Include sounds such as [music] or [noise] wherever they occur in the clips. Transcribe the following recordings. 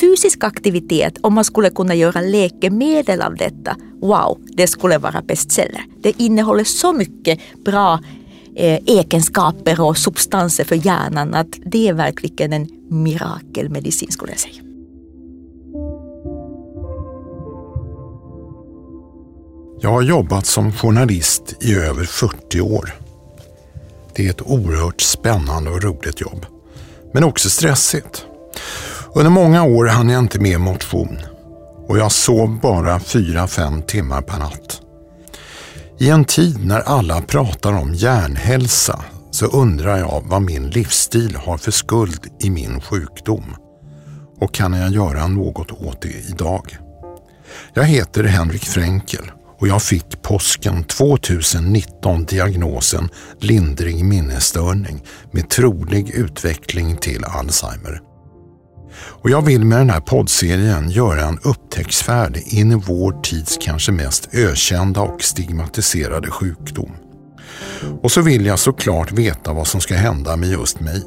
Fysisk aktivitet, om man skulle kunna göra läkemedel av detta, wow, det skulle vara bestseller. Det innehåller så mycket bra eh, egenskaper och substanser för hjärnan att det är verkligen en mirakelmedicin skulle jag säga. Jag har jobbat som journalist i över 40 år. Det är ett oerhört spännande och roligt jobb. Men också stressigt. Under många år hann jag inte med motion och jag sov bara 4-5 timmar per natt. I en tid när alla pratar om hjärnhälsa så undrar jag vad min livsstil har för skuld i min sjukdom. Och kan jag göra något åt det idag? Jag heter Henrik Fränkel och jag fick påsken 2019 diagnosen lindrig minnesstörning med trolig utveckling till Alzheimer. Och jag vill med den här poddserien göra en upptäcktsfärd in i vår tids kanske mest ökända och stigmatiserade sjukdom. Och så vill jag såklart veta vad som ska hända med just mig.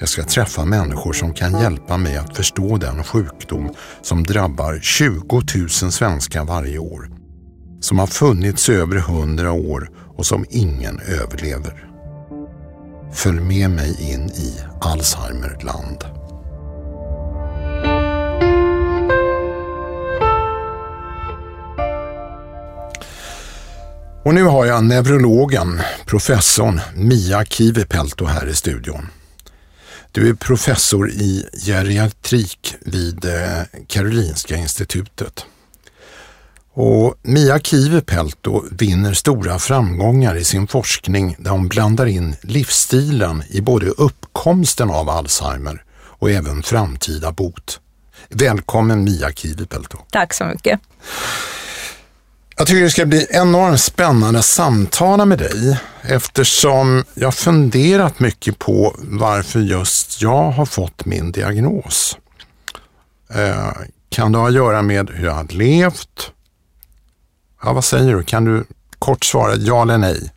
Jag ska träffa människor som kan hjälpa mig att förstå den sjukdom som drabbar 20 000 svenskar varje år. Som har funnits i över 100 år och som ingen överlever. Följ med mig in i Alzheimerland. Och nu har jag neurologen, professorn Mia Kivipelto här i studion. Du är professor i geriatrik vid eh, Karolinska institutet. Och Mia Kivipelto vinner stora framgångar i sin forskning där hon blandar in livsstilen i både uppkomsten av Alzheimer och även framtida bot. Välkommen Mia Kivipelto. Tack så mycket. Jag tycker det ska bli enormt spännande att samtala med dig eftersom jag funderat mycket på varför just jag har fått min diagnos. Eh, kan det ha att göra med hur jag har levt? Ja, vad säger du? Kan du kort svara ja eller nej?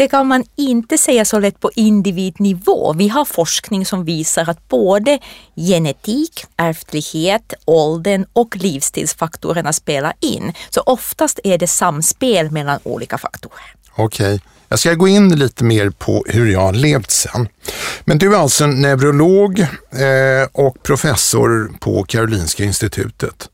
Det kan man inte säga så lätt på individnivå. Vi har forskning som visar att både genetik, ärftlighet, åldern och livsstilsfaktorerna spelar in. Så oftast är det samspel mellan olika faktorer. Okej. Okay. Jag ska gå in lite mer på hur jag har levt sen. Men du är alltså neurolog eh, och professor på Karolinska institutet.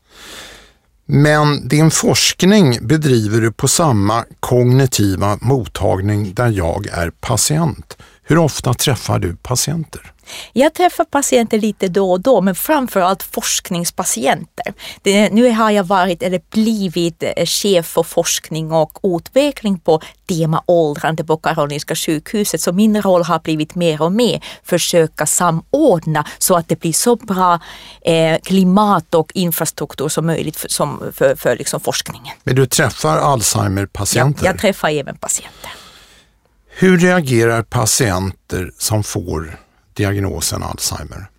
Men din forskning bedriver du på samma kognitiva mottagning där jag är patient. Hur ofta träffar du patienter? Jag träffar patienter lite då och då, men framförallt forskningspatienter. Det, nu har jag varit eller blivit eh, chef för forskning och utveckling på tema åldrande på Karolinska sjukhuset, så min roll har blivit mer och mer försöka samordna så att det blir så bra eh, klimat och infrastruktur som möjligt för, som, för, för liksom forskningen. Men du träffar Alzheimer-patienter? Ja, jag träffar även patienter. Hur reagerar patienter som får diagnosen Alzheimer?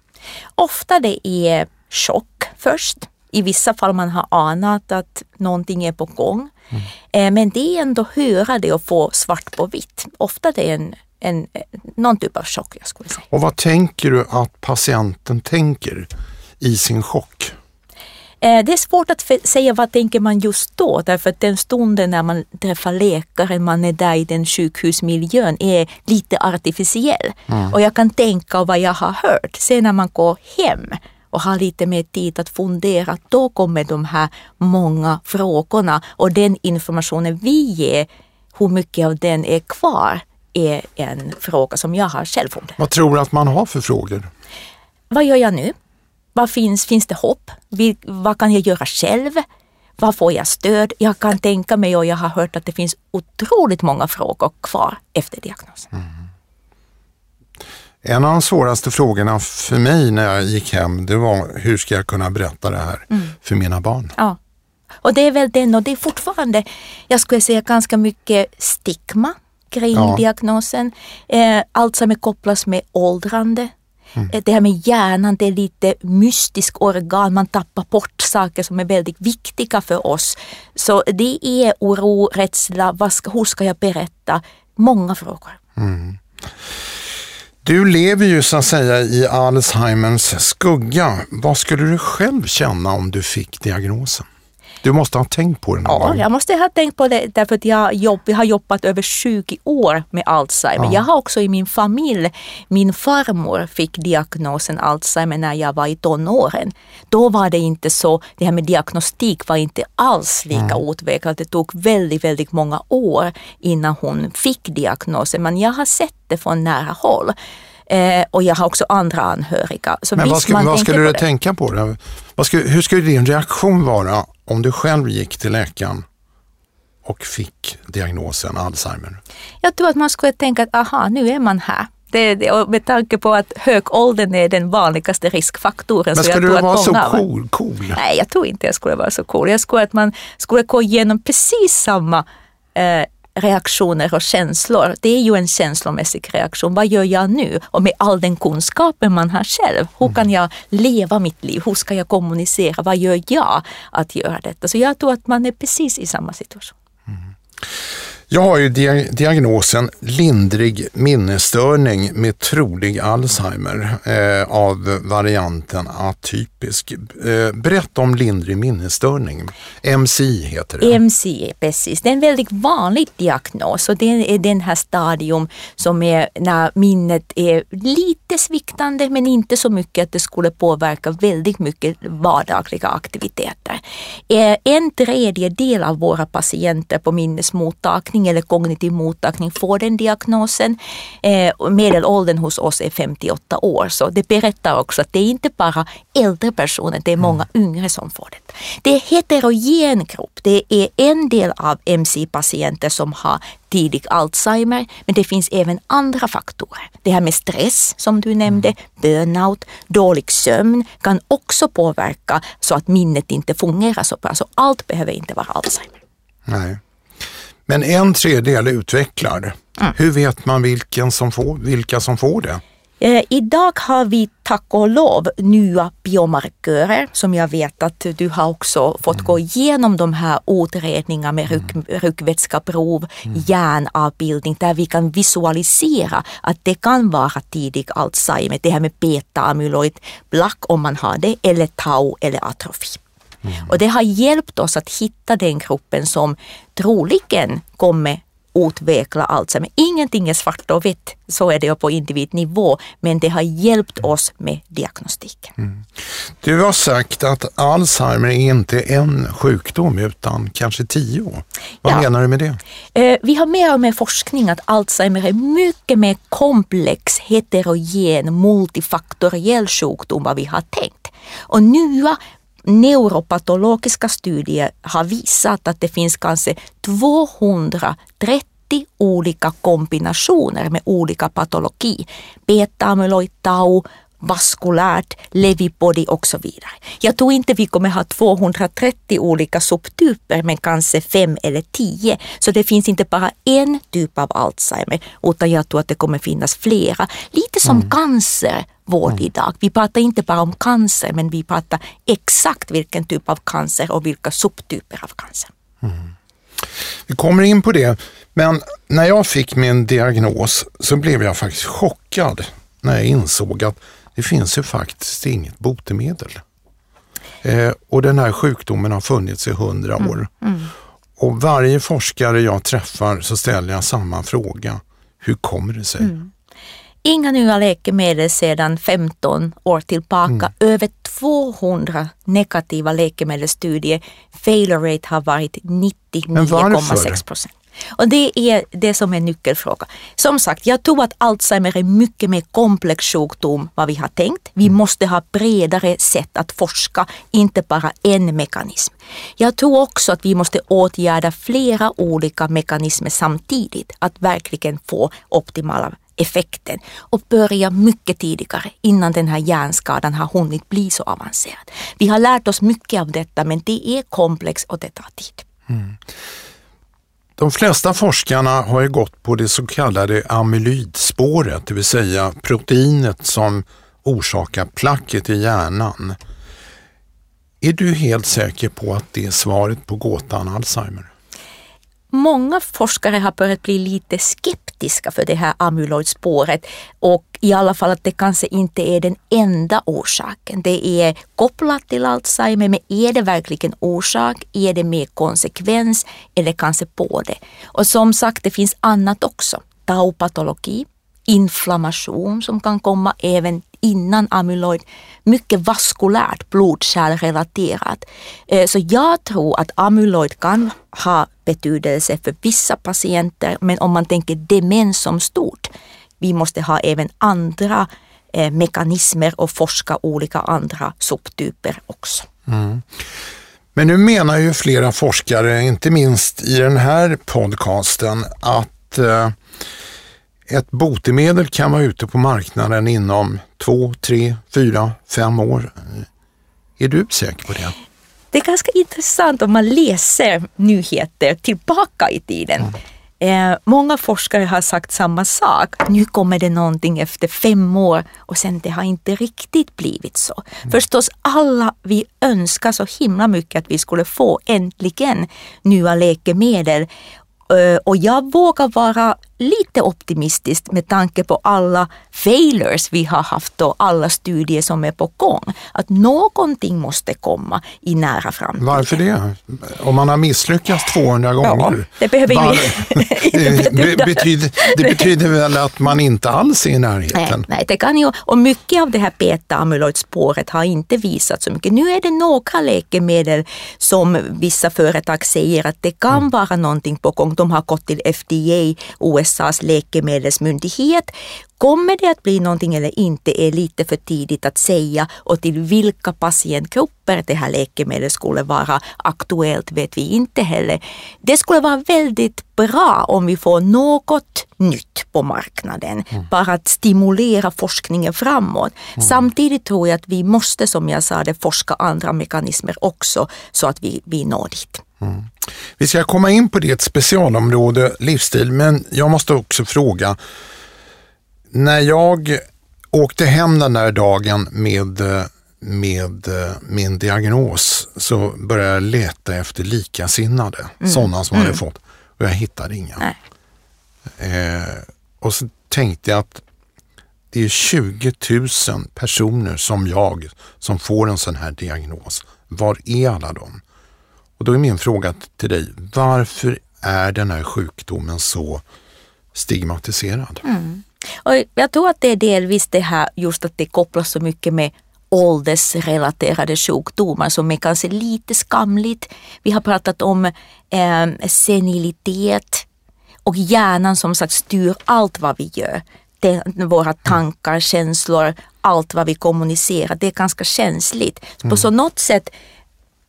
Ofta det är chock först. I vissa fall man har anat att någonting är på gång. Mm. Eh, men det är ändå höra det och få svart på vitt. Ofta det är en, en, någon typ av chock jag skulle säga. Och vad tänker du att patienten tänker i sin chock? Eh, det är svårt att säga vad tänker man just då därför att den stunden när man träffar läkaren, man är där i den sjukhusmiljön är lite artificiell. Mm. Och jag kan tänka vad jag har hört. Sen när man går hem och har lite mer tid att fundera, då kommer de här många frågorna och den informationen vi ger, hur mycket av den är kvar, är en fråga som jag har själv funderat. Vad tror du att man har för frågor? Vad gör jag nu? Vad finns, finns det hopp? Vad kan jag göra själv? Vad får jag stöd? Jag kan tänka mig och jag har hört att det finns otroligt många frågor kvar efter diagnosen. Mm. En av de svåraste frågorna för mig när jag gick hem, det var hur ska jag kunna berätta det här mm. för mina barn? Ja. Och det är väl den och det är fortfarande, jag skulle säga ganska mycket stigma kring ja. diagnosen. Eh, allt som är kopplat med åldrande Mm. Eh, det här med hjärnan, det är lite mystisk organ, man tappar bort saker som är väldigt viktiga för oss. Så det är oro, rädsla, vad ska, hur ska jag berätta? Många frågor. Mm. Du lever ju så att säga i Alzheimers skugga. Vad skulle du själv känna om du fick diagnosen? Du måste ha tänkt på det någon Ja, gång. jag måste ha tänkt på det därför att jag, jobb, jag har jobbat över 20 år med Alzheimer. Ja. Jag har också i min familj, min farmor fick diagnosen Alzheimer när jag var i tonåren. Då var det inte så, det här med diagnostik var inte alls lika utvecklat. Det tog väldigt, väldigt många år innan hon fick diagnosen. Men jag har sett det från nära håll. Eh, och jag har också andra anhöriga. Så Men vad, ska, vad skulle du det. tänka på? Det? Vad skulle, hur skulle din reaktion vara om du själv gick till läkaren och fick diagnosen Alzheimer? Jag tror att man skulle tänka att aha, nu är man här. Det, det, med tanke på att hög ålder är den vanligaste riskfaktoren. Men skulle du vara så cool? cool? Nej, jag tror inte jag skulle vara så cool. Jag skulle att man skulle gå igenom precis samma eh, reaktioner och känslor. Det är ju en känslomässig reaktion. Vad gör jag nu? Och med all den kunskapen man har själv. Hur kan jag leva mitt liv? Hur ska jag kommunicera? Vad gör jag att göra detta? Så jag tror att man är precis i samma situation. Jag har ju diagnosen lindrig minnesstörning med trolig Alzheimer eh, av varianten atypisk. Eh, berätta om lindrig minnesstörning. MCI heter det. MCI, precis. Det är en väldigt vanlig diagnos och det är den här stadium som är när minnet är lite sviktande men inte så mycket att det skulle påverka väldigt mycket vardagliga aktiviteter. Eh, En tredjedel av våra patienter på minnesmottagning eller kognitiv mottagning får den diagnosen. Eh, Medelåldern hos oss är 58 år så det berättar också att det är inte bara äldre personer, det är många yngre som får det. Det är heterogen grupp. Det är en del av MC-patienter som har tidig Alzheimer, men det finns även andra faktorer. Det här med stress som du nämnde, burnout, dålig sömn kan också påverka så att minnet inte fungerar så bra. Så allt behöver inte vara Alzheimer. Nej. Men en tredjedel utvecklar. Hur vet man vilken som får, vilka som får det? Eh, idag har vi tack och lov nya biomarkörer som jag vet att du har också fått gå igenom de här utredningarna med ryck, ryggvätskeprov, hjärnavbildning där vi kan visualisera att det kan vara tidig Alzheimer, det här med beta-amyloid plaque om man har det eller tau eller atrofi. Och det har hjälpt oss att hitta den gruppen som troligen kommer utveckla Alzheimer. Ingenting är svart och vitt, så är det på individnivå, men det har hjälpt oss med diagnostiken. Du har sagt att Alzheimer är inte en sjukdom utan kanske tio. Vad Ja. menar du med det? Eh, Vi har mer och mer forskning att Alzheimer är mycket mer komplex, heterogen, multifaktoriell sjukdom vad vi har tänkt. Och nya neuropatologiska studier har visat att det finns kanske 230 olika kombinationer med olika patologi. Beta-amyloid, tau, vaskulärt, Lewy-body och så vidare. Jag tror inte vi kommer ha 230 olika subtyper men kanske fem eller tio. Så det finns inte bara en typ av Alzheimer utan jag tror att det kommer finnas flera. Lite som cancervård idag. Vi pratar inte bara om cancer men vi pratar exakt vilken typ av cancer och vilka subtyper av cancer. Vi kommer in på det, men när jag fick min diagnos så blev jag faktiskt chockad när jag insåg att det finns ju faktiskt inget botemedel. Eh, och den här sjukdomen har funnits i hundra år. Och varje forskare jag träffar så ställer jag samma fråga. Hur kommer det sig? Inga nya läkemedel sedan 15 år tillbaka. Över 200 negativa läkemedelsstudier. Failure rate har varit 99,6 procent. Och det är det som är nyckelfråga. Som sagt, jag tror att Alzheimer är mycket mer komplex sjukdom vad vi har tänkt. Vi måste ha bredare sätt att forska, inte bara en mekanism. Jag tror också att vi måste åtgärda flera olika mekanismer samtidigt, att verkligen få optimala effekten och börja mycket tidigare innan den här hjärnskadan har hunnit bli så avancerad. Vi har lärt oss mycket av detta men det är komplext och det tar tid. De flesta forskarna har ju gått på det så kallade amyloidspåret, det vill säga proteinet som orsakar placket i hjärnan. Är du helt säker på att det är svaret på gåtan Alzheimer? Många forskare har börjat bli lite skeptiska kritiska för det här amyloidspåret och i alla fall att det kanske inte är den enda orsaken. Det är kopplat till Alzheimer, men är det verkligen orsak? Är det mer konsekvens eller kanske både? Och som sagt, det finns annat också. Taupatologi, inflammation som kan komma även innan amyloid, mycket vaskulärt blodkärlrelaterat. Eh, så jag tror att amyloid kan ha betydelse för vissa patienter, men om man tänker demens som stort, vi måste ha även andra eh, mekanismer och forska olika andra subtyper också. Mm. Men nu menar ju flera forskare, inte minst i den här podcasten, att eh, ett botemedel kan vara ute på marknaden inom två, tre, fyra, fem år. Är du säker på det? Det är ganska intressant om man läser nyheter tillbaka i tiden. Mm. Eh, många forskare har sagt samma sak. Nu kommer det någonting efter fem år och sen det har inte riktigt blivit så. Mm. Förstås alla vi önskar så himla mycket att vi skulle få äntligen nya läkemedel Eh, och jag vågar vara lite optimistisk med tanke på alla failures vi har haft och alla studier som är på gång. Att någonting måste komma i nära framtid. Varför det? Om man har misslyckats 200 gånger? Ja, det behöver var... [laughs] [laughs] betyder, det betyder väl att man inte alls är i närheten? Nej, nej det kan ju, och mycket av det här beta-amyloidspåret har inte visat så mycket. Nu är det några läkemedel som vissa företag säger att det kan mm. vara någonting på gång. De har gått till FDA, USAs läkemedelsmyndighet. Kommer det att bli någonting eller inte är lite för tidigt att säga och till vilka patientgrupper det här läkemedlet skulle vara aktuellt vet vi inte heller. Det skulle vara väldigt bra om vi får något nytt på marknaden, mm. bara att stimulera forskningen framåt. Mm. Samtidigt tror jag att vi måste, som jag sa, forska andra mekanismer också så att vi, vi når dit. Mm. Vi ska komma in på ditt specialområde livsstil, men jag måste också fråga. När jag åkte hem den där dagen med, med min diagnos så började jag leta efter likasinnade, mm. sådana som mm. hade fått och jag hittade inga. Eh, och så tänkte jag att det är 20 000 personer som jag som får en sån här diagnos. Var är alla de? Och då är min fråga till dig, varför är den här sjukdomen så stigmatiserad? Mm. Och jag tror att det är delvis det här just att det kopplas så mycket med åldersrelaterade sjukdomar som är kanske lite skamligt. Vi har pratat om eh, senilitet och hjärnan som sagt styr allt vad vi gör. Det, våra tankar, känslor, allt vad vi kommunicerar. Det är ganska känsligt. Mm. På så något sätt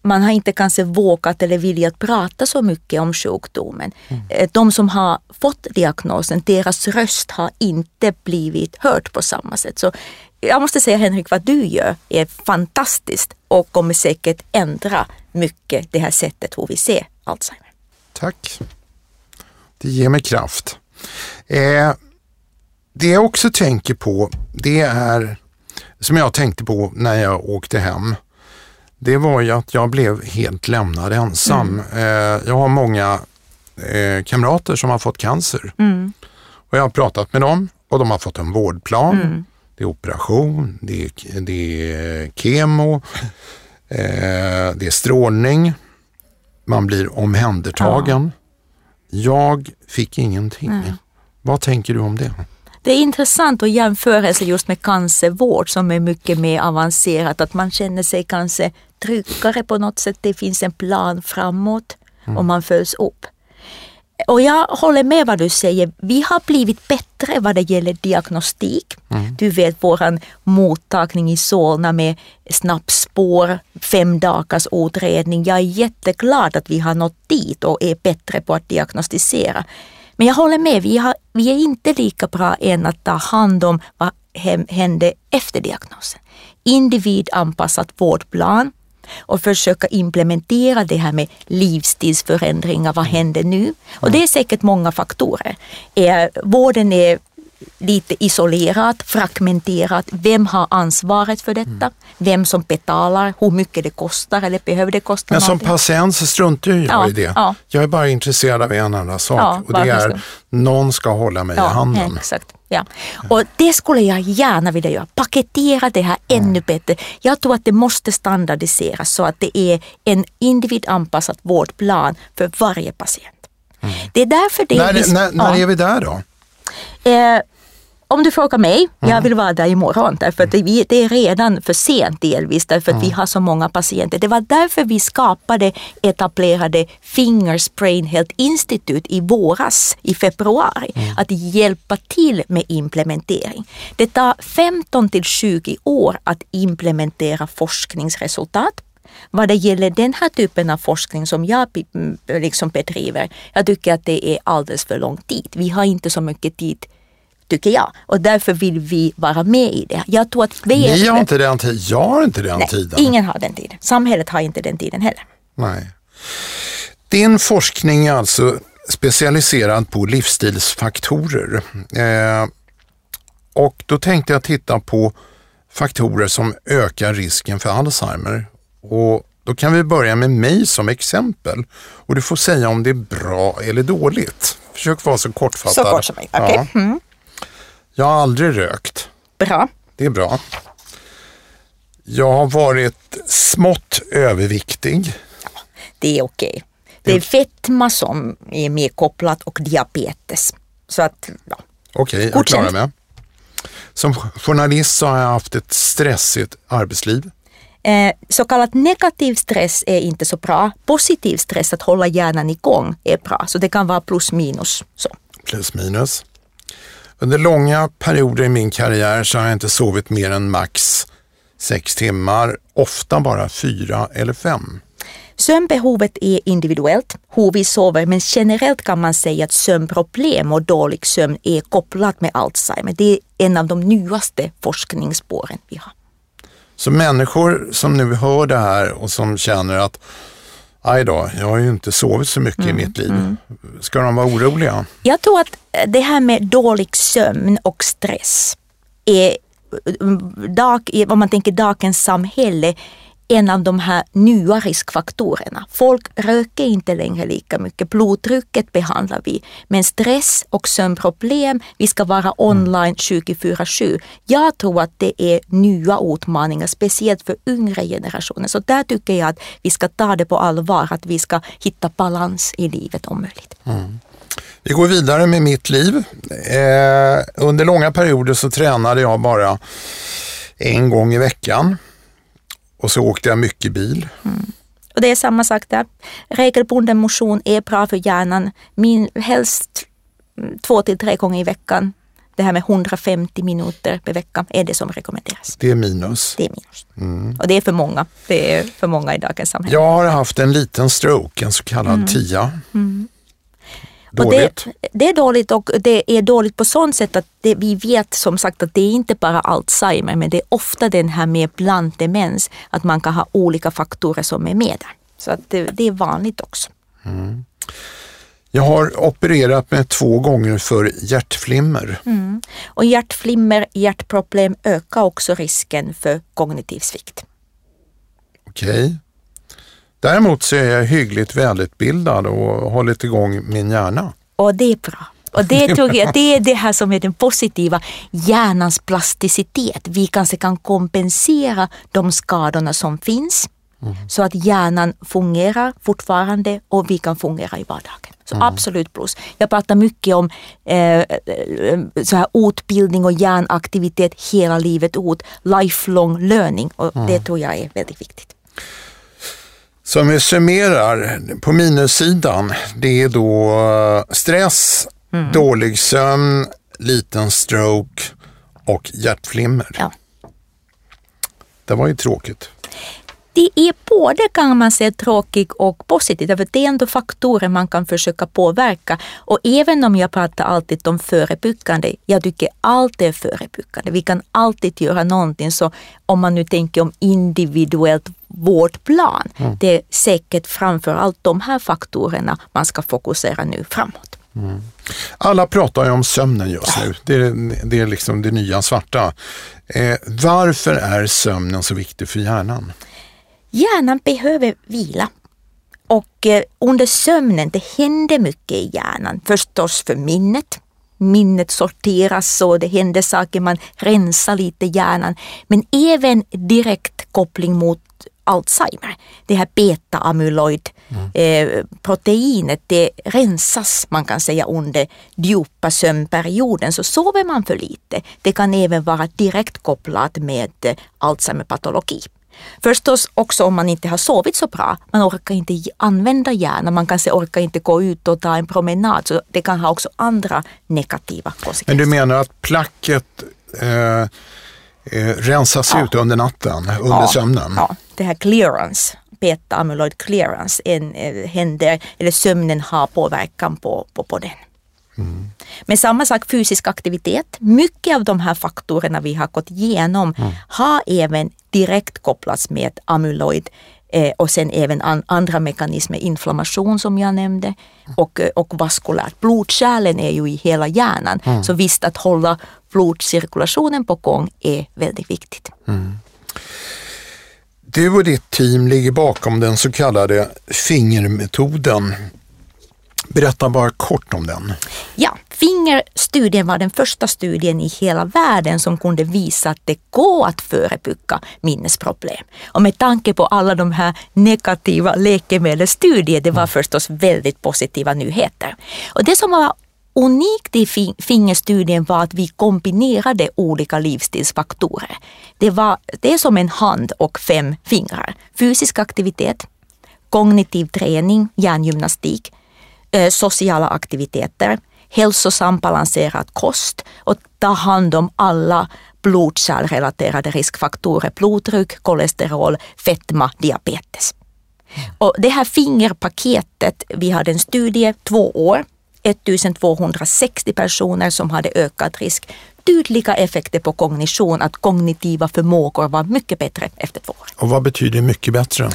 man har inte kanske vågat eller viljat prata så mycket om sjukdomen. Mm. Eh, de som har fått diagnosen, deras röst har inte blivit hörd på samma sätt. Så jag måste säga Henrik, vad du gör är fantastiskt och kommer säkert ändra mycket det här sättet hur vi ser Alzheimer. Tack. Det ger mig kraft. Eh, det jag också tänker på, det är, som jag tänkte på när jag åkte hem, det var ju att jag blev helt lämnad ensam. Mm. Eh, jag har många eh, kamrater som har fått cancer. Mm. Och jag har pratat med dem och de har fått en vårdplan. Mm. Det är operation, det är, det är kemo, [laughs] eh, det är strålning. Man blir omhändertagen. Ja. Jag fick ingenting. Vad tänker du om det? Det är intressant att jämföra sig just med cancervård som är mycket mer avancerat. Att man känner sig kanske tryggare på något sätt. Det finns en plan framåt mm. och man följs upp. Och jag håller med vad du säger. Vi har blivit bättre vad det gäller diagnostik. Mm. Du vet våran mottagning i Solna med snabbspår, fem dagars utredning. Jag är jätteglad att vi har nått dit och är bättre på att diagnostisera. Men jag håller med, vi, har, vi är inte lika bra än att ta hand om vad hände efter diagnosen. Individanpassat vårdplan och försöka implementera det här med livsstilsförändringar. Vad händer nu? Och det är säkert många faktorer. Vården är lite isolerat, fragmenterat. Vem har ansvaret för detta? Mm. Vem som betalar, hur mycket det kostar eller behöver det kosta Men någonting? som patient så struntar jag ja, i det. Ja. Jag är bara intresserad av en enda sak ja, och det är någon ska hålla mig i handen. Exakt. Ja. Och det skulle jag gärna vilja göra, paketera det här mm. ännu bättre. Jag tror att det måste standardiseras så att det är en individanpassad vårdplan för varje patient. Mm. Det är därför det när, är... När, när ja. är vi där då? Eh, om du frågar mig, mm. jag vill vara där imorgon därför att det, det är redan för sent delvis därför att mm. vi har så många patienter. Det var därför vi skapade, etablerade Fingers Brain Health Institute i våras, i februari, mm. att hjälpa till med implementering. Det tar 15 till 20 år att implementera forskningsresultat vad det gäller den här typen av forskning som jag liksom bedriver, jag tycker att det är alldeles för lång tid. Vi har inte så mycket tid tycker jag. Och därför vill vi vara med i det. Jag tror att Ni har inte den tiden, jag har inte den Nej, tiden. Ingen har den tiden. Samhället har inte den tiden heller. Nej. Din forskning är alltså specialiserad på livsstilsfaktorer. Eh, och då tänkte jag titta på faktorer som ökar risken för Alzheimer. Och då kan vi börja med mig som exempel och du får säga om det är bra eller dåligt. Försök vara så kortfattad. Så kort som möjligt, okej. Okay. Mm. Jag har aldrig rökt. Bra. Det är bra. Jag har varit smått överviktig. det är okej. Det är fetma som är mer kopplat och diabetes. Så att, ja. Okej, jag klarar mig. Som journalist så har jag haft ett stressigt arbetsliv. Eh, så kallad negativ stress är inte så bra. Positiv stress, att hålla hjärnan igång, är bra. Så det kan vara plus minus. Så. Plus minus. Under långa perioder i min karriär så har jag inte sovit mer än max sex timmar, ofta bara fyra eller fem. Sömnbehovet är individuellt, hur vi sover, men generellt kan man säga att sömnproblem och dålig sömn är kopplat med Alzheimer. Det är en av de nyaste forskningsspåren vi har. Så människor som nu hör det här och som känner att aj då, jag har ju inte sovit så mycket mm, i mitt liv. Mm. Ska de vara oroliga? Jag tror att det här med dålig sömn och stress är, dag, om man tänker dagens samhälle, en av de här nya riskfaktorerna. Folk röker inte längre lika mycket. Blodtrycket behandlar vi. Men stress och sömnproblem, vi ska vara online 24-7. Jag tror att det är nya utmaningar, speciellt för yngre generationer. Så där tycker jag att vi ska ta det på allvar, att vi ska hitta balans i livet om möjligt. Mm. Vi går vidare med mitt liv. Eh, under långa perioder så tränade jag bara en gång i veckan. Och så åkte jag mycket bil. Mm. Och det är samma sak där. Regelbunden motion är bra för hjärnan. Min, helst två till tre gånger i veckan. Det här med 150 minuter per vecka är det som rekommenderas. Det är minus. Det är minus. Mm. Och det är för många. Det är för många i dagens samhälle. Jag har haft en liten stroke, en så kallad mm. TIA. Mm. Dåligt. Det, det, är dåligt och det är dåligt på sånt sätt att det, vi vet som sagt att det är inte bara Alzheimer men det är ofta den här med blanddemens, att man kan ha olika faktorer som är med där. Så att det, det är vanligt också. Mm. Jag har opererat mig två gånger för hjärtflimmer. Mm. Och hjärtflimmer, hjärtproblem ökar också risken för kognitiv svikt. Okej. Däremot så är jag hyggligt välutbildad och har hållit igång min hjärna. Och det är bra. Och det [laughs] tror jag det är det här som är den positiva hjärnans plasticitet. Vi kanske kan kompensera de skadorna som finns mm. så att hjärnan fungerar fortfarande och vi kan fungera i vardagen. Så mm. absolut plus. Jag pratar mycket om eh, eh, så här utbildning och hjärnaktivitet hela livet ut, lifelong learning och mm. det tror jag är väldigt viktigt. Så om vi summerar, på minussidan, det är då eh, stress, mm. dålig sömn, liten stroke och hjärtflimmer. Ja. Det var ju tråkigt. Det är både kan man säga tråkigt och positivt, för det är ändå faktorer man kan försöka påverka. Och även om jag pratar alltid om förebyggande, jag tycker allt är förebyggande. Vi kan alltid göra någonting. Så om man nu tänker om individuellt vårdplan, mm. det är säkert framför allt de här faktorerna man ska fokusera nu framåt. Mm. Alla pratar ju om sömnen just nu. Det är, det är liksom det nya svarta. Eh, varför är sömnen så viktig för hjärnan? Hjärnan behöver vila. Och eh, under sömnen, det händer mycket i hjärnan. Förstås för minnet. Minnet sorteras och det händer saker, man rensar lite hjärnan. Men även direkt koppling mot Alzheimer. Det här beta-amyloid mm. eh, det rensas man kan säga under djupa sömnperioden. Så sover man för lite, det kan även vara direkt kopplat med eh, Alzheimer-patologi. Förstås också om man inte har sovit så bra, man orkar inte använda hjärnan, man kanske orkar inte gå ut och ta en promenad, så det kan ha också andra negativa konsekvenser. Men du menar att placket eh, eh, rensas ja. ut under natten, under ja. sömnen? Ja, det här clearance, beta-amyloid clearance, en, eh, händer, eller sömnen har påverkan på, på, på den. Mm. Men samma sak fysisk aktivitet. Mycket av de här faktorerna vi har gått igenom mm. har även direkt kopplats med amyloid eh, och sen även an, andra mekanismer, inflammation som jag nämnde och, eh, och vaskulärt. Blodkärlen är ju i hela hjärnan mm. så visst att hålla blodcirkulationen på gång är väldigt viktigt. Mm. Du och ditt team ligger bakom den så kallade fingermetoden Berätta bara kort om den. Ja, Fingerstudien var den första studien i hela världen som kunde visa att det går att förebygga minnesproblem. Och med tanke på alla de här negativa läkemedelsstudier, det var mm. förstås väldigt positiva nyheter. Och det som var unikt i fingerstudien var att vi kombinerade olika livsstilsfaktorer. Det, var, det är som en hand och fem fingrar. Fysisk aktivitet, kognitiv träning, hjärngymnastik, Eh, sociala aktiviteter, hälsosam balanserad kost och ta hand om alla blodkärlrelaterade riskfaktorer, blodtryck, kolesterol, fetma, diabetes. Och det här fingerpaketet, vi hade en studie, två år, 1260 personer som hade ökad risk tydliga effekter på kognition, att kognitiva förmågor var mycket bättre efter två år. Och vad betyder mycket bättre?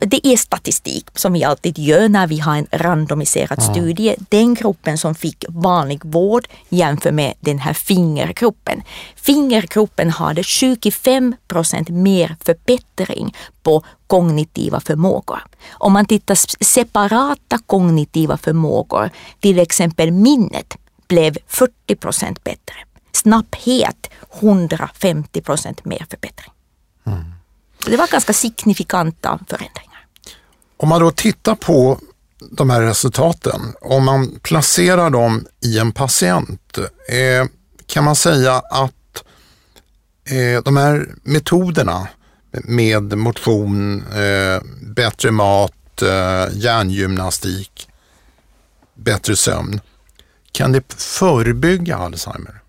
Det är statistik som vi alltid gör när vi har en randomiserad mm. studie. Den gruppen som fick vanlig vård jämfört med den här fingergruppen. Fingergruppen hade 25 procent mer förbättring på kognitiva förmågor. Om man tittar separata kognitiva förmågor, till exempel minnet, blev 40 procent bättre snabbhet 150 procent mer förbättring. Mm. Det var ganska signifikanta förändringar. Om man då tittar på de här resultaten, om man placerar dem i en patient, eh, kan man säga att eh, de här metoderna med motion, eh, bättre mat, eh, hjärngymnastik, bättre sömn, kan det förebygga Alzheimer?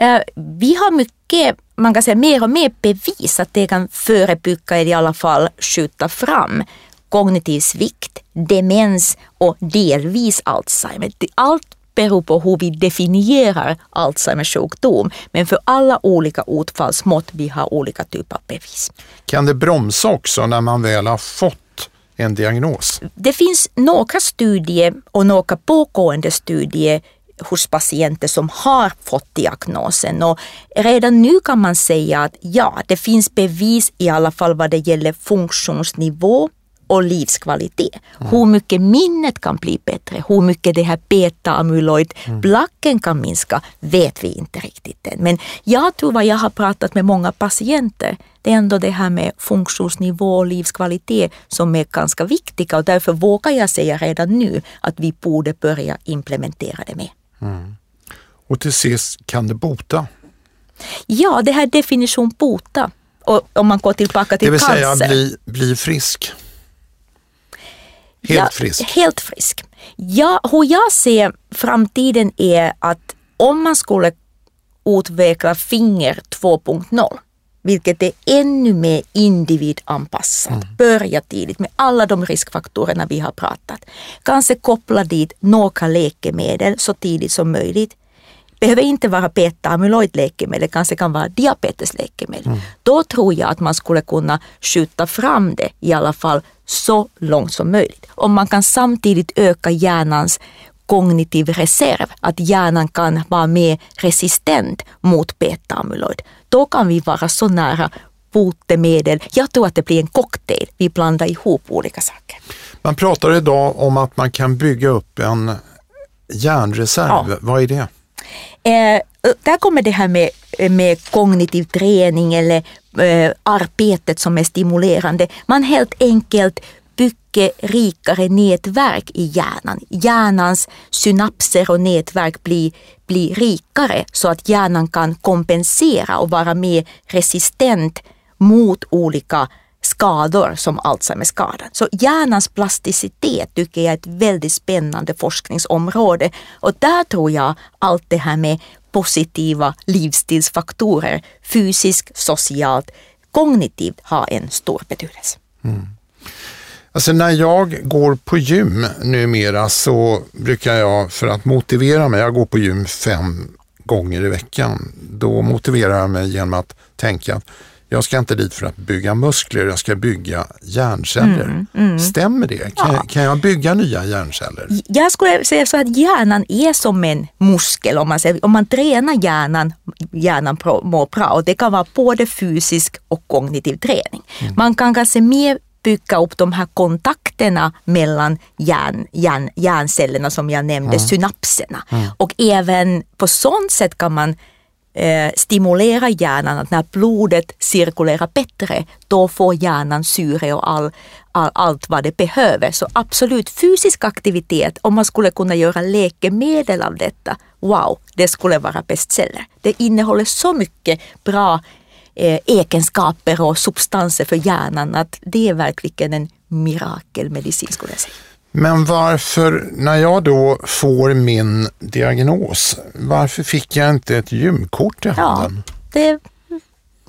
Eh, vi har mycket, man kan säga mer och mer bevis att det kan förebygga eller i alla fall skjuta fram kognitiv svikt, demens och delvis Alzheimer. Allt beror på hur vi definierar Alzheimers sjukdom. Men för alla olika utfallsmått vi har olika typer av bevis. Kan det bromsa också när man väl har fått en diagnos? Det finns några studier och några pågående studier hos patienter som har fått diagnosen. Och redan nu kan man säga att ja, det finns bevis i alla fall vad det gäller funktionsnivå och livskvalitet. Mm. Hur mycket minnet kan bli bättre, hur mycket det här beta-amyloid-blacken mm. kan minska vet vi inte riktigt än. Men jag tror vad jag har pratat med många patienter, det är ändå det här med funktionsnivå och livskvalitet som är ganska viktiga och därför vågar jag säga redan nu att vi borde börja implementera det mer. Mm. Och till sist, kan det bota? Ja, det här definition bota. Och om man går tillbaka till cancer. Det vill säga bli, bli frisk? Helt ja, frisk? Helt frisk. Ja, hur jag ser framtiden är att om man skulle utveckla finger 2.0 vilket är ännu mer individanpassat. Mm. Börja tidigt med alla de riskfaktorerna vi har pratat. Kanske koppla dit några läkemedel så tidigt som möjligt. Behöver inte vara beta-amyloid-läkemedel, kanske kan vara diabetesläkemedel. Mm. Då tror jag att man skulle kunna skjuta fram det i alla fall så långt som möjligt. Om man kan samtidigt öka hjärnans kognitiv reserv, att hjärnan kan vara mer resistent mot beta-amyloid. Då kan vi vara så nära botemedel. Jag tror att det blir en cocktail. Vi blandar ihop olika saker. Man pratar idag om att man kan bygga upp en hjärnreserv. Ja. Vad är det? Eh, där kommer det här med, med kognitiv träning eller eh, arbetet som är stimulerande. Man helt enkelt mycket rikare nätverk i hjärnan. Hjärnans synapser och nätverk blir, blir rikare så att hjärnan kan kompensera och vara mer resistent mot olika skador som Alzheimerskadan. Så hjärnans plasticitet tycker jag är ett väldigt spännande forskningsområde och där tror jag allt det här med positiva livsstilsfaktorer, fysiskt, socialt, kognitivt har en stor betydelse. Mm. Alltså när jag går på gym numera så brukar jag för att motivera mig, jag går på gym fem gånger i veckan, då motiverar jag mig genom att tänka att jag ska inte dit för att bygga muskler, jag ska bygga hjärnceller. Mm, mm. Stämmer det? Kan, ja. kan, jag bygga nya hjärnceller? Jag skulle säga så att hjärnan är som en muskel. Om man, säger, om man tränar hjärnan, hjärnan mår bra och det kan vara både fysisk och kognitiv träning. Mm. Man kan kanske mer bygga upp de här kontakterna mellan hjärn, hjärn, hjärncellerna som jag nämnde, mm. synapserna. Mm. Och även på sånt sätt kan man eh, stimulera hjärnan att när blodet cirkulerar bättre, då får hjärnan syre och all, all, allt vad det behöver. Så absolut fysisk aktivitet, om man skulle kunna göra läkemedel av detta, wow, det skulle vara bestseller. Det innehåller så mycket bra egenskaper och substanser för hjärnan att det är verkligen en mirakelmedicin skulle jag säga. Men varför, när jag då får min diagnos, varför fick jag inte ett gymkort i handen? Ja, det,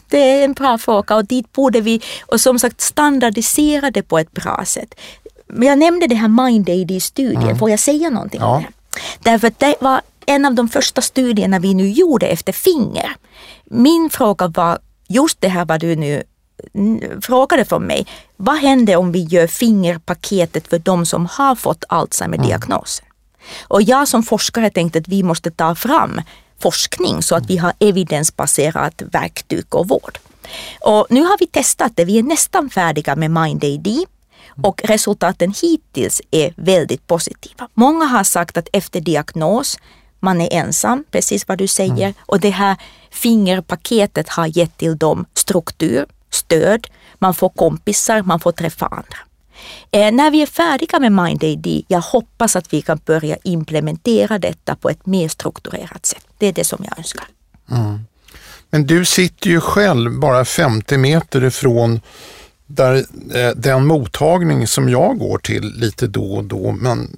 det är en bra fråga och dit borde vi, och som sagt standardisera det på ett bra sätt. Men jag nämnde det här MindAD-studien, mm. får jag säga någonting ja. om det? Därför att det var en av de första studierna vi nu gjorde efter finger. Min fråga var just det här vad du nu frågade från mig, vad händer om vi gör fingerpaketet för de som har fått Alzheimer-diagnosen? Mm. Och jag som forskare tänkte att vi måste ta fram forskning så att vi har evidensbaserat verktyg och vård. Och nu har vi testat det, vi är nästan färdiga med MindAD och resultaten hittills är väldigt positiva. Många har sagt att efter diagnos, man är ensam, precis vad du säger, mm. och det här fingerpaketet har gett till dem struktur, stöd, man får kompisar, man får träffa andra. Eh, när vi är färdiga med MindAD, jag hoppas att vi kan börja implementera detta på ett mer strukturerat sätt. Det är det som jag önskar. Mm. Men du sitter ju själv bara 50 meter ifrån där, eh, den mottagning som jag går till lite då och då, men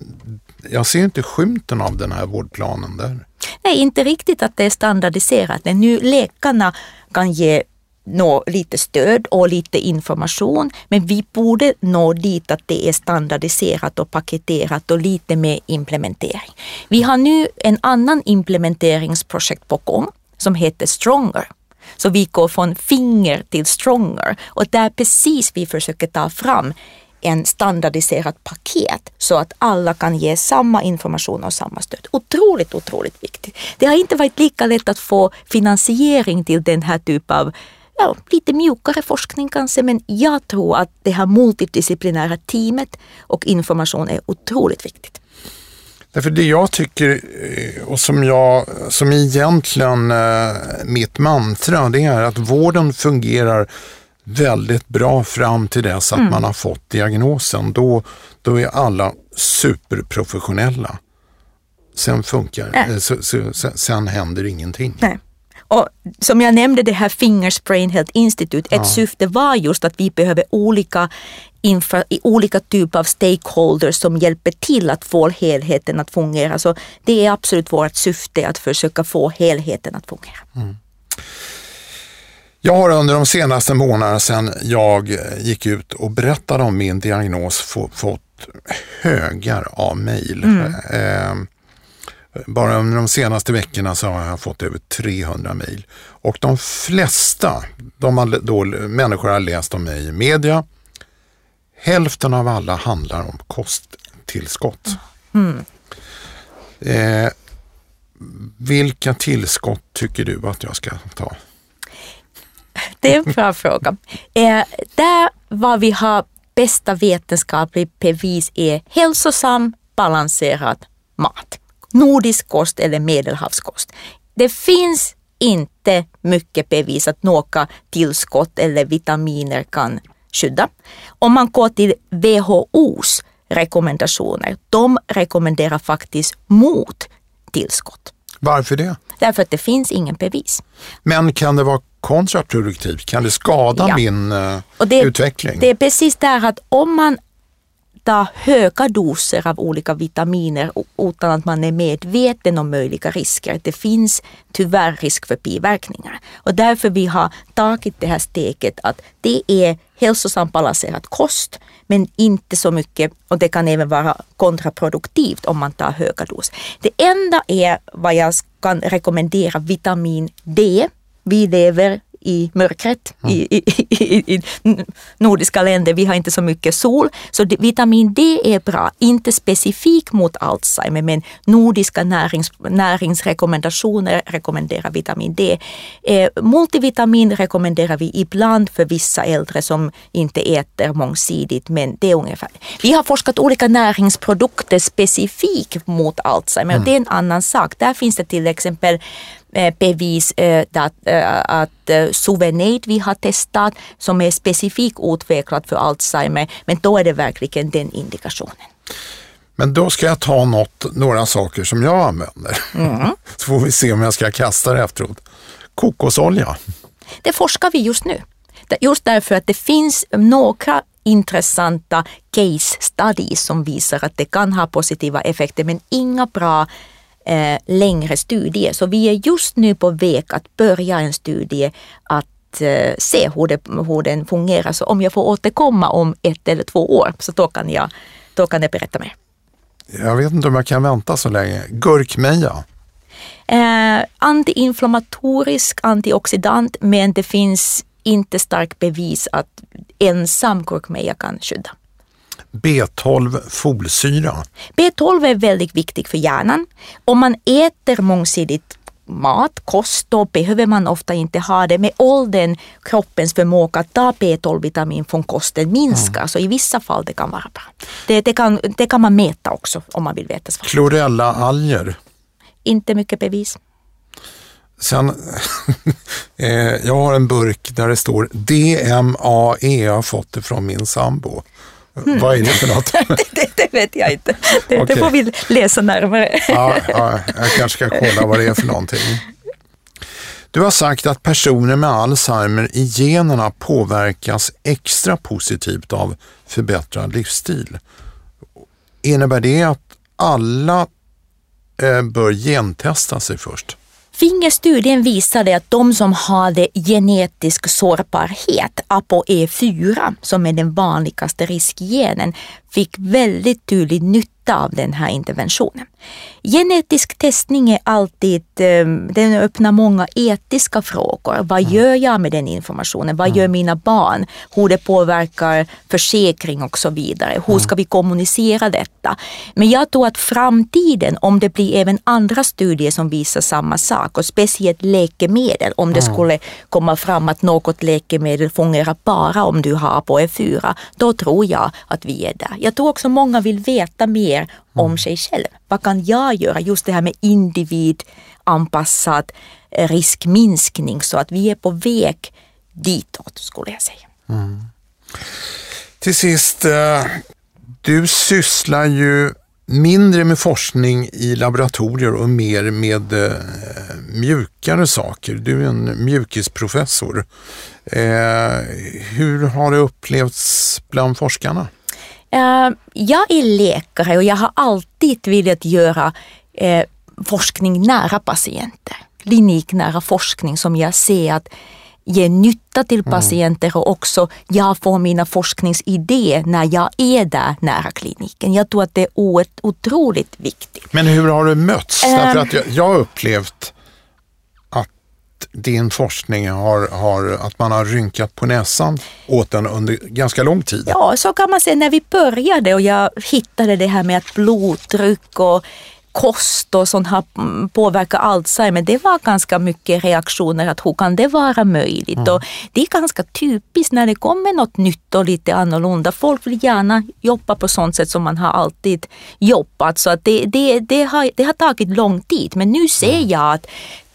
jag ser inte skymten av den här vårdplanen där. Nej, inte riktigt att det är standardiserat. Nu läkarna kan ge nå lite stöd och lite information, men vi borde nå dit att det är standardiserat och paketerat och lite mer implementering. Vi har nu en annan implementeringsprojekt på gång som heter Stronger. Så vi går från finger till stronger och där precis vi försöker ta fram en standardiserat paket så att alla kan ge samma information och samma stöd. Otroligt, otroligt viktigt. Det har inte varit lika lätt att få finansiering till den här typen av ja, lite mjukare forskning kanske, men jag tror att det här multidisciplinära teamet och information är otroligt viktigt. Därför det jag tycker eh, och som, jag, som egentligen eh, mitt mantra det är att vården fungerar väldigt bra fram till dess att mm. man har fått diagnosen. Då, då är alla superprofessionella. Sen funkar äh. så, så, sen, händer ingenting. Nej. Och som jag nämnde det här Fingers Brain Health Institute, ett ja. syfte var just att vi behöver olika, infra, olika typer av stakeholders som hjälper till att få helheten att fungera. Så det är absolut vårt syfte att försöka få helheten att fungera. Mm. Jag har under de senaste månaderna sedan jag gick ut och berättade om min diagnos fått högar av mejl. Mm. Eh, bara under de senaste veckorna så har jag fått över 300 mejl. Och de flesta de har då, människor har läst om mig i media. Hälften av alla handlar om kosttillskott. Mm. Eh, vilka tillskott tycker du att jag ska ta? Det är en bra fråga. Eh, där vad vi har bästa vetenskaplig bevis är hälsosam, balanserad mat. Nordisk kost eller medelhavskost. Det finns inte mycket bevis att några tillskott eller vitaminer kan skydda. Om man går till WHOs rekommendationer, de rekommenderar faktiskt mot tillskott. Varför det? Därför att det finns ingen bevis. Men kan det vara kontraproduktivt? Kan det skada ja. min uh, det, utveckling? Det är precis där att om man tar höga doser av olika vitaminer utan att man är medveten om möjliga risker. Det finns tyvärr risk för biverkningar och därför vi har tagit det här steget att det är hälsosam balanserad kost men inte så mycket och det kan även vara kontraproduktivt om man tar höga doser. Det enda är vad jag kan rekommendera vitamin D. Vi lever i mörkret mm. i, i, i, i, nordiska länder. Vi har inte så mycket sol. Så vitamin D är bra, inte specifikt mot Alzheimer men nordiska närings, näringsrekommendationer rekommenderar vitamin D. Eh, multivitamin rekommenderar vi ibland för vissa äldre som inte äter mångsidigt men det är ungefär. Vi har forskat olika näringsprodukter specifikt mot Alzheimer mm. och det är en annan sak. Där finns det till exempel bevis eh, att, eh, att Suvenate vi har testat som är specifikt utvecklat för Alzheimer men då är det verkligen den indikationen. Men då ska jag ta något, några saker som jag använder. Mm. [laughs] Så får vi se om jag ska kasta det efteråt. Kokosolja. Det forskar vi just nu. Just därför att det finns några intressanta case studies som visar att det kan ha positiva effekter men inga bra eh, längre studier. Så vi är just nu på väg att börja en studie att eh, se hur, det, hur den fungerar. Så om jag får återkomma om ett eller två år så då kan jag, då kan jag berätta mer. Jag vet inte om jag kan vänta så länge. Gurkmeja? Eh, antiinflammatorisk, antioxidant, men det finns inte starkt bevis att ensam gurkmeja kan skydda. B12 folsyra? B12 är väldigt viktigt för hjärnan. Om man äter mångsidigt mat, kost, då behöver man ofta inte ha det. Med åldern, kroppens förmåga att ta B12-vitamin från kosten minskar, mm. så i vissa fall det kan vara bra. Det, det, kan, det kan man mäta också om man vill veta svaret. Chlorella-alger? Inte mycket bevis. Sen, [laughs] eh, jag har en burk där det står DMAE, jag har fått det från min sambo. Mm. Vad är det för något? [laughs] det, det, vet jag inte. Det, okay. det, får vi läsa närmare. ja, ja, jag kanske ska kolla vad det är för någonting. Du har sagt att personer med Alzheimer i generna påverkas extra positivt av förbättrad livsstil. Innebär det att alla eh, bör gentesta sig först? Fingerstudien visade att de som hade genetisk sårbarhet, ApoE4, som är den vanligaste riskgenen, fick väldigt tydlig nytta av den här interventionen. Genetisk testning är alltid, ehm, den öppnar många etiska frågor. Vad mm. gör jag med den informationen? Vad gör mm. mina barn? Hur det påverkar försäkring och så vidare. Hur mm. ska vi kommunicera detta? Men jag tror att framtiden, om det blir även andra studier som visar samma sak och speciellt läkemedel, om det skulle komma fram att något läkemedel fungerar bara om du har ApoE4, då tror jag att vi är där. Jag tror också många vill veta mer om mm. sig själv. Vad kan jag göra? Just det här med individanpassad eh, riskminskning så att vi är på väg ditåt skulle jag säga. Mm. Till sist, eh, du sysslar ju mindre med forskning i laboratorier och mer med eh, mjukare saker. Du är en mjukisprofessor. hur har det upplevts bland forskarna? Eh, jag är läkare och jag har alltid velat göra eh, forskning nära patienter. Kliniknära forskning som jag ser att ger nytta till mm. patienter och också jag får mina forskningsidéer när jag är där nära kliniken. Jag tror att det är otroligt viktigt. Men hur har du mötts? Um, Därför att jag, jag har din forskning har, har, att man har rynkat på näsan åt den under ganska lång tid? Ja, så kan man säga. När vi började och jag hittade det här med att blodtryck och kost och sånt har påverkat Alzheimer, det var ganska mycket reaktioner att hur kan det vara möjligt? Mm. Och det är ganska typiskt när det kommer något nytt och lite annorlunda. Folk vill gärna jobba på sånt sätt som man har alltid jobbat. Så att det, det, det, har, det har tagit lång tid. Men nu ser mm. jag att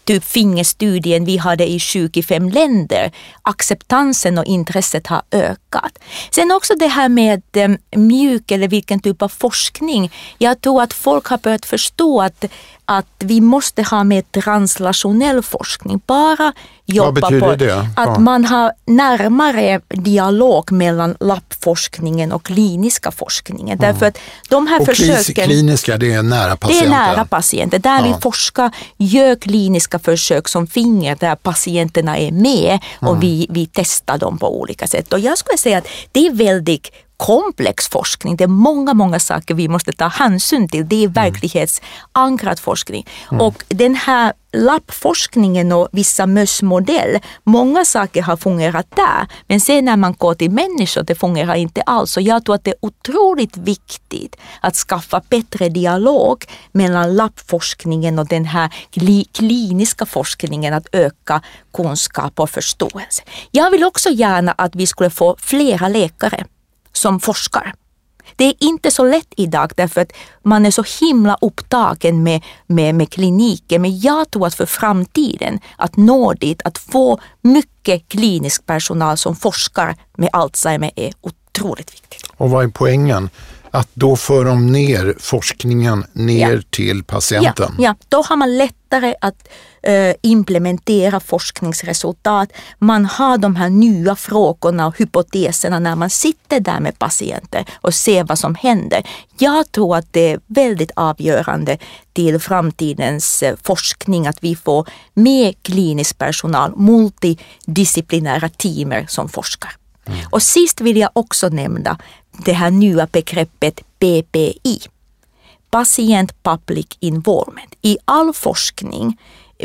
typ fingerstudien vi hade i 25 länder, acceptansen och intresset har ökat. Sen också det här med eh, mjuk eller vilken typ av forskning. Jag tror att folk har börjat förstå att att vi måste ha mer translationell forskning. Bara jobba på det? att ja. man har närmare dialog mellan labbforskningen och kliniska forskningen. Ja. Därför att de här och försöken... Kliniska, det är nära patienten? Det är nära patienten. Där ja. vi forskar, gör kliniska försök som finger där patienterna är med och mm. vi, vi testar dem på olika sätt. Och jag skulle säga att det är väldigt komplex forskning. Det är många, många saker vi måste ta hänsyn till. Det är mm. verklighetsankrad forskning. Mm. Och den här labbforskningen och vissa mössmodell, många saker har fungerat där. Men sen när man går till människor, det fungerar inte alls. Så jag tror att det är otroligt viktigt att skaffa bättre dialog mellan labbforskningen och den här kliniska forskningen, att öka kunskap och förståelse. Jag vill också gärna att vi skulle få flera läkare som forskar. Det är inte så lätt idag därför att man är så himla upptagen med, med, med kliniken. Men jag tror att för framtiden, att nå dit, att få mycket klinisk personal som forskar med Alzheimer är otroligt viktigt. Och vad är poängen? Att då för de ner forskningen ner ja. till patienten? Ja, ja, då har man lättare att uh, implementera forskningsresultat. Man har de här nya frågorna och hypoteserna när man sitter där med patienter och ser vad som händer. Jag tror att det är väldigt avgörande till framtidens uh, forskning att vi får mer klinisk personal, multidisciplinära teamer som forskar. Mm. Och sist vill jag också nämna det här nya begreppet PPI. Patient Public Involvement. I all forskning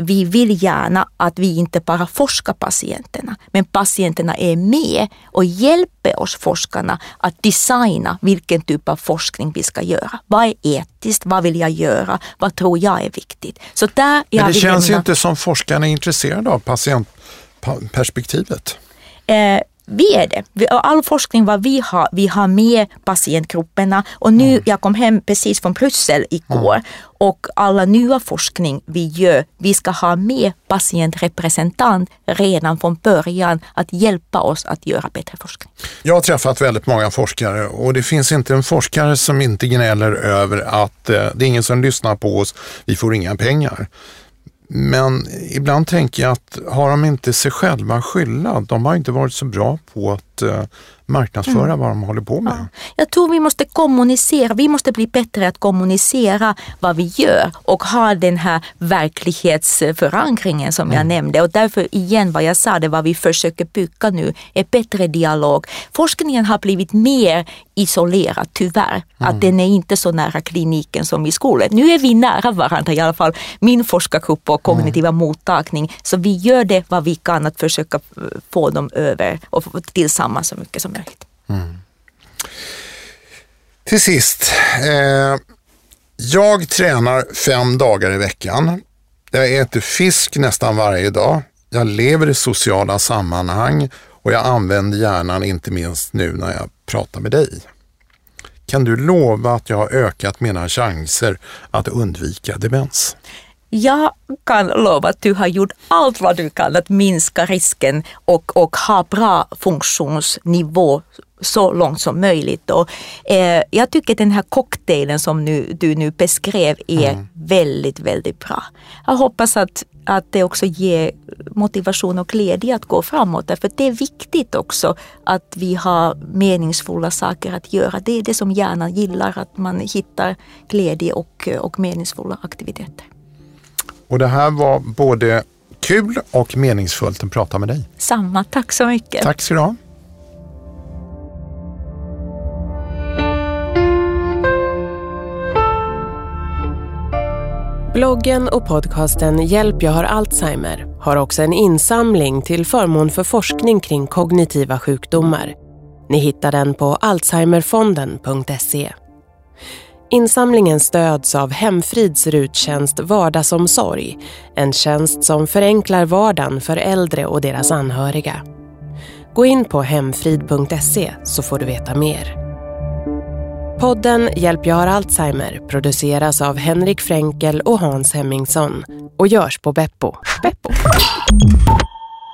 vi vill gärna att vi inte bara forskar patienterna, men patienterna är med och hjälper oss forskarna att designa vilken typ av forskning vi ska göra. Vad är etiskt? Vad vill jag göra? Vad tror jag är viktigt? Så där men det känns ju inte som forskarna är intresserade av patientperspektivet. Eh, vi är det. All forskning vad vi har, vi har med patientgrupperna och nu, mm. jag kom hem precis från Bryssel igår mm. och alla nya forskning vi gör, vi ska ha med patientrepresentant redan från början att hjälpa oss att göra bättre forskning. Jag har träffat väldigt många forskare och det finns inte en forskare som inte gnäller över att eh, det är ingen som lyssnar på oss, vi får inga pengar. Men ibland tänker jag att har de inte sig själva skylla? De har inte varit så bra på att uh, marknadsföra mm. vad de håller på med. Ja. Jag tror vi måste kommunicera, vi måste bli bättre att kommunicera vad vi gör och ha den här verklighetsförankringen som mm. jag nämnde. Och därför igen vad jag sa, det vad vi försöker bygga nu är bättre dialog. Forskningen har blivit mer isolerad tyvärr. Mm. Att den är inte så nära kliniken som i skolan. Nu är vi nära varandra i alla fall. Min forskargrupp och kognitiva mm. mottagning. Så vi gör det vad vi kan att försöka få dem över och tillsammans så mycket som möjligt. Mm. Till sist. Eh, jag tränar fem dagar i veckan. Jag äter fisk nästan varje dag. Jag lever i sociala sammanhang och jag använder hjärnan inte minst nu när jag pratar med dig. Kan du lova att jag har ökat mina chanser att undvika demens? Jag kan lova att du har gjort allt vad du kan att minska risken och, och ha bra funktionsnivå så långt som möjligt. Och, eh, jag tycker den här cocktailen som nu, du nu beskrev är mm. väldigt, väldigt bra. Jag hoppas att, att det också ger motivation och glädje att gå framåt. Därför det är viktigt också att vi har meningsfulla saker att göra. Det är det som hjärnan gillar, att man hittar glädje och, och meningsfulla aktiviteter. Och det här var både kul och meningsfullt att prata med dig. Samma, tack så mycket. Tack ska du ha. Bloggen och podcasten Hjälp jag har Alzheimer har också en insamling till förmån för forskning kring kognitiva sjukdomar. Ni hittar den på alzheimerfonden.se. Insamlingen stöds av Hemfrids ruttjänst Vardagsomsorg, en tjänst som förenklar vardagen för äldre och deras anhöriga. Gå in på hemfrid.se så får du veta mer. Podden Hjälp jag har Alzheimer produceras av Henrik Fränkel och Hans Hemmingsson och görs på Beppo. Beppo.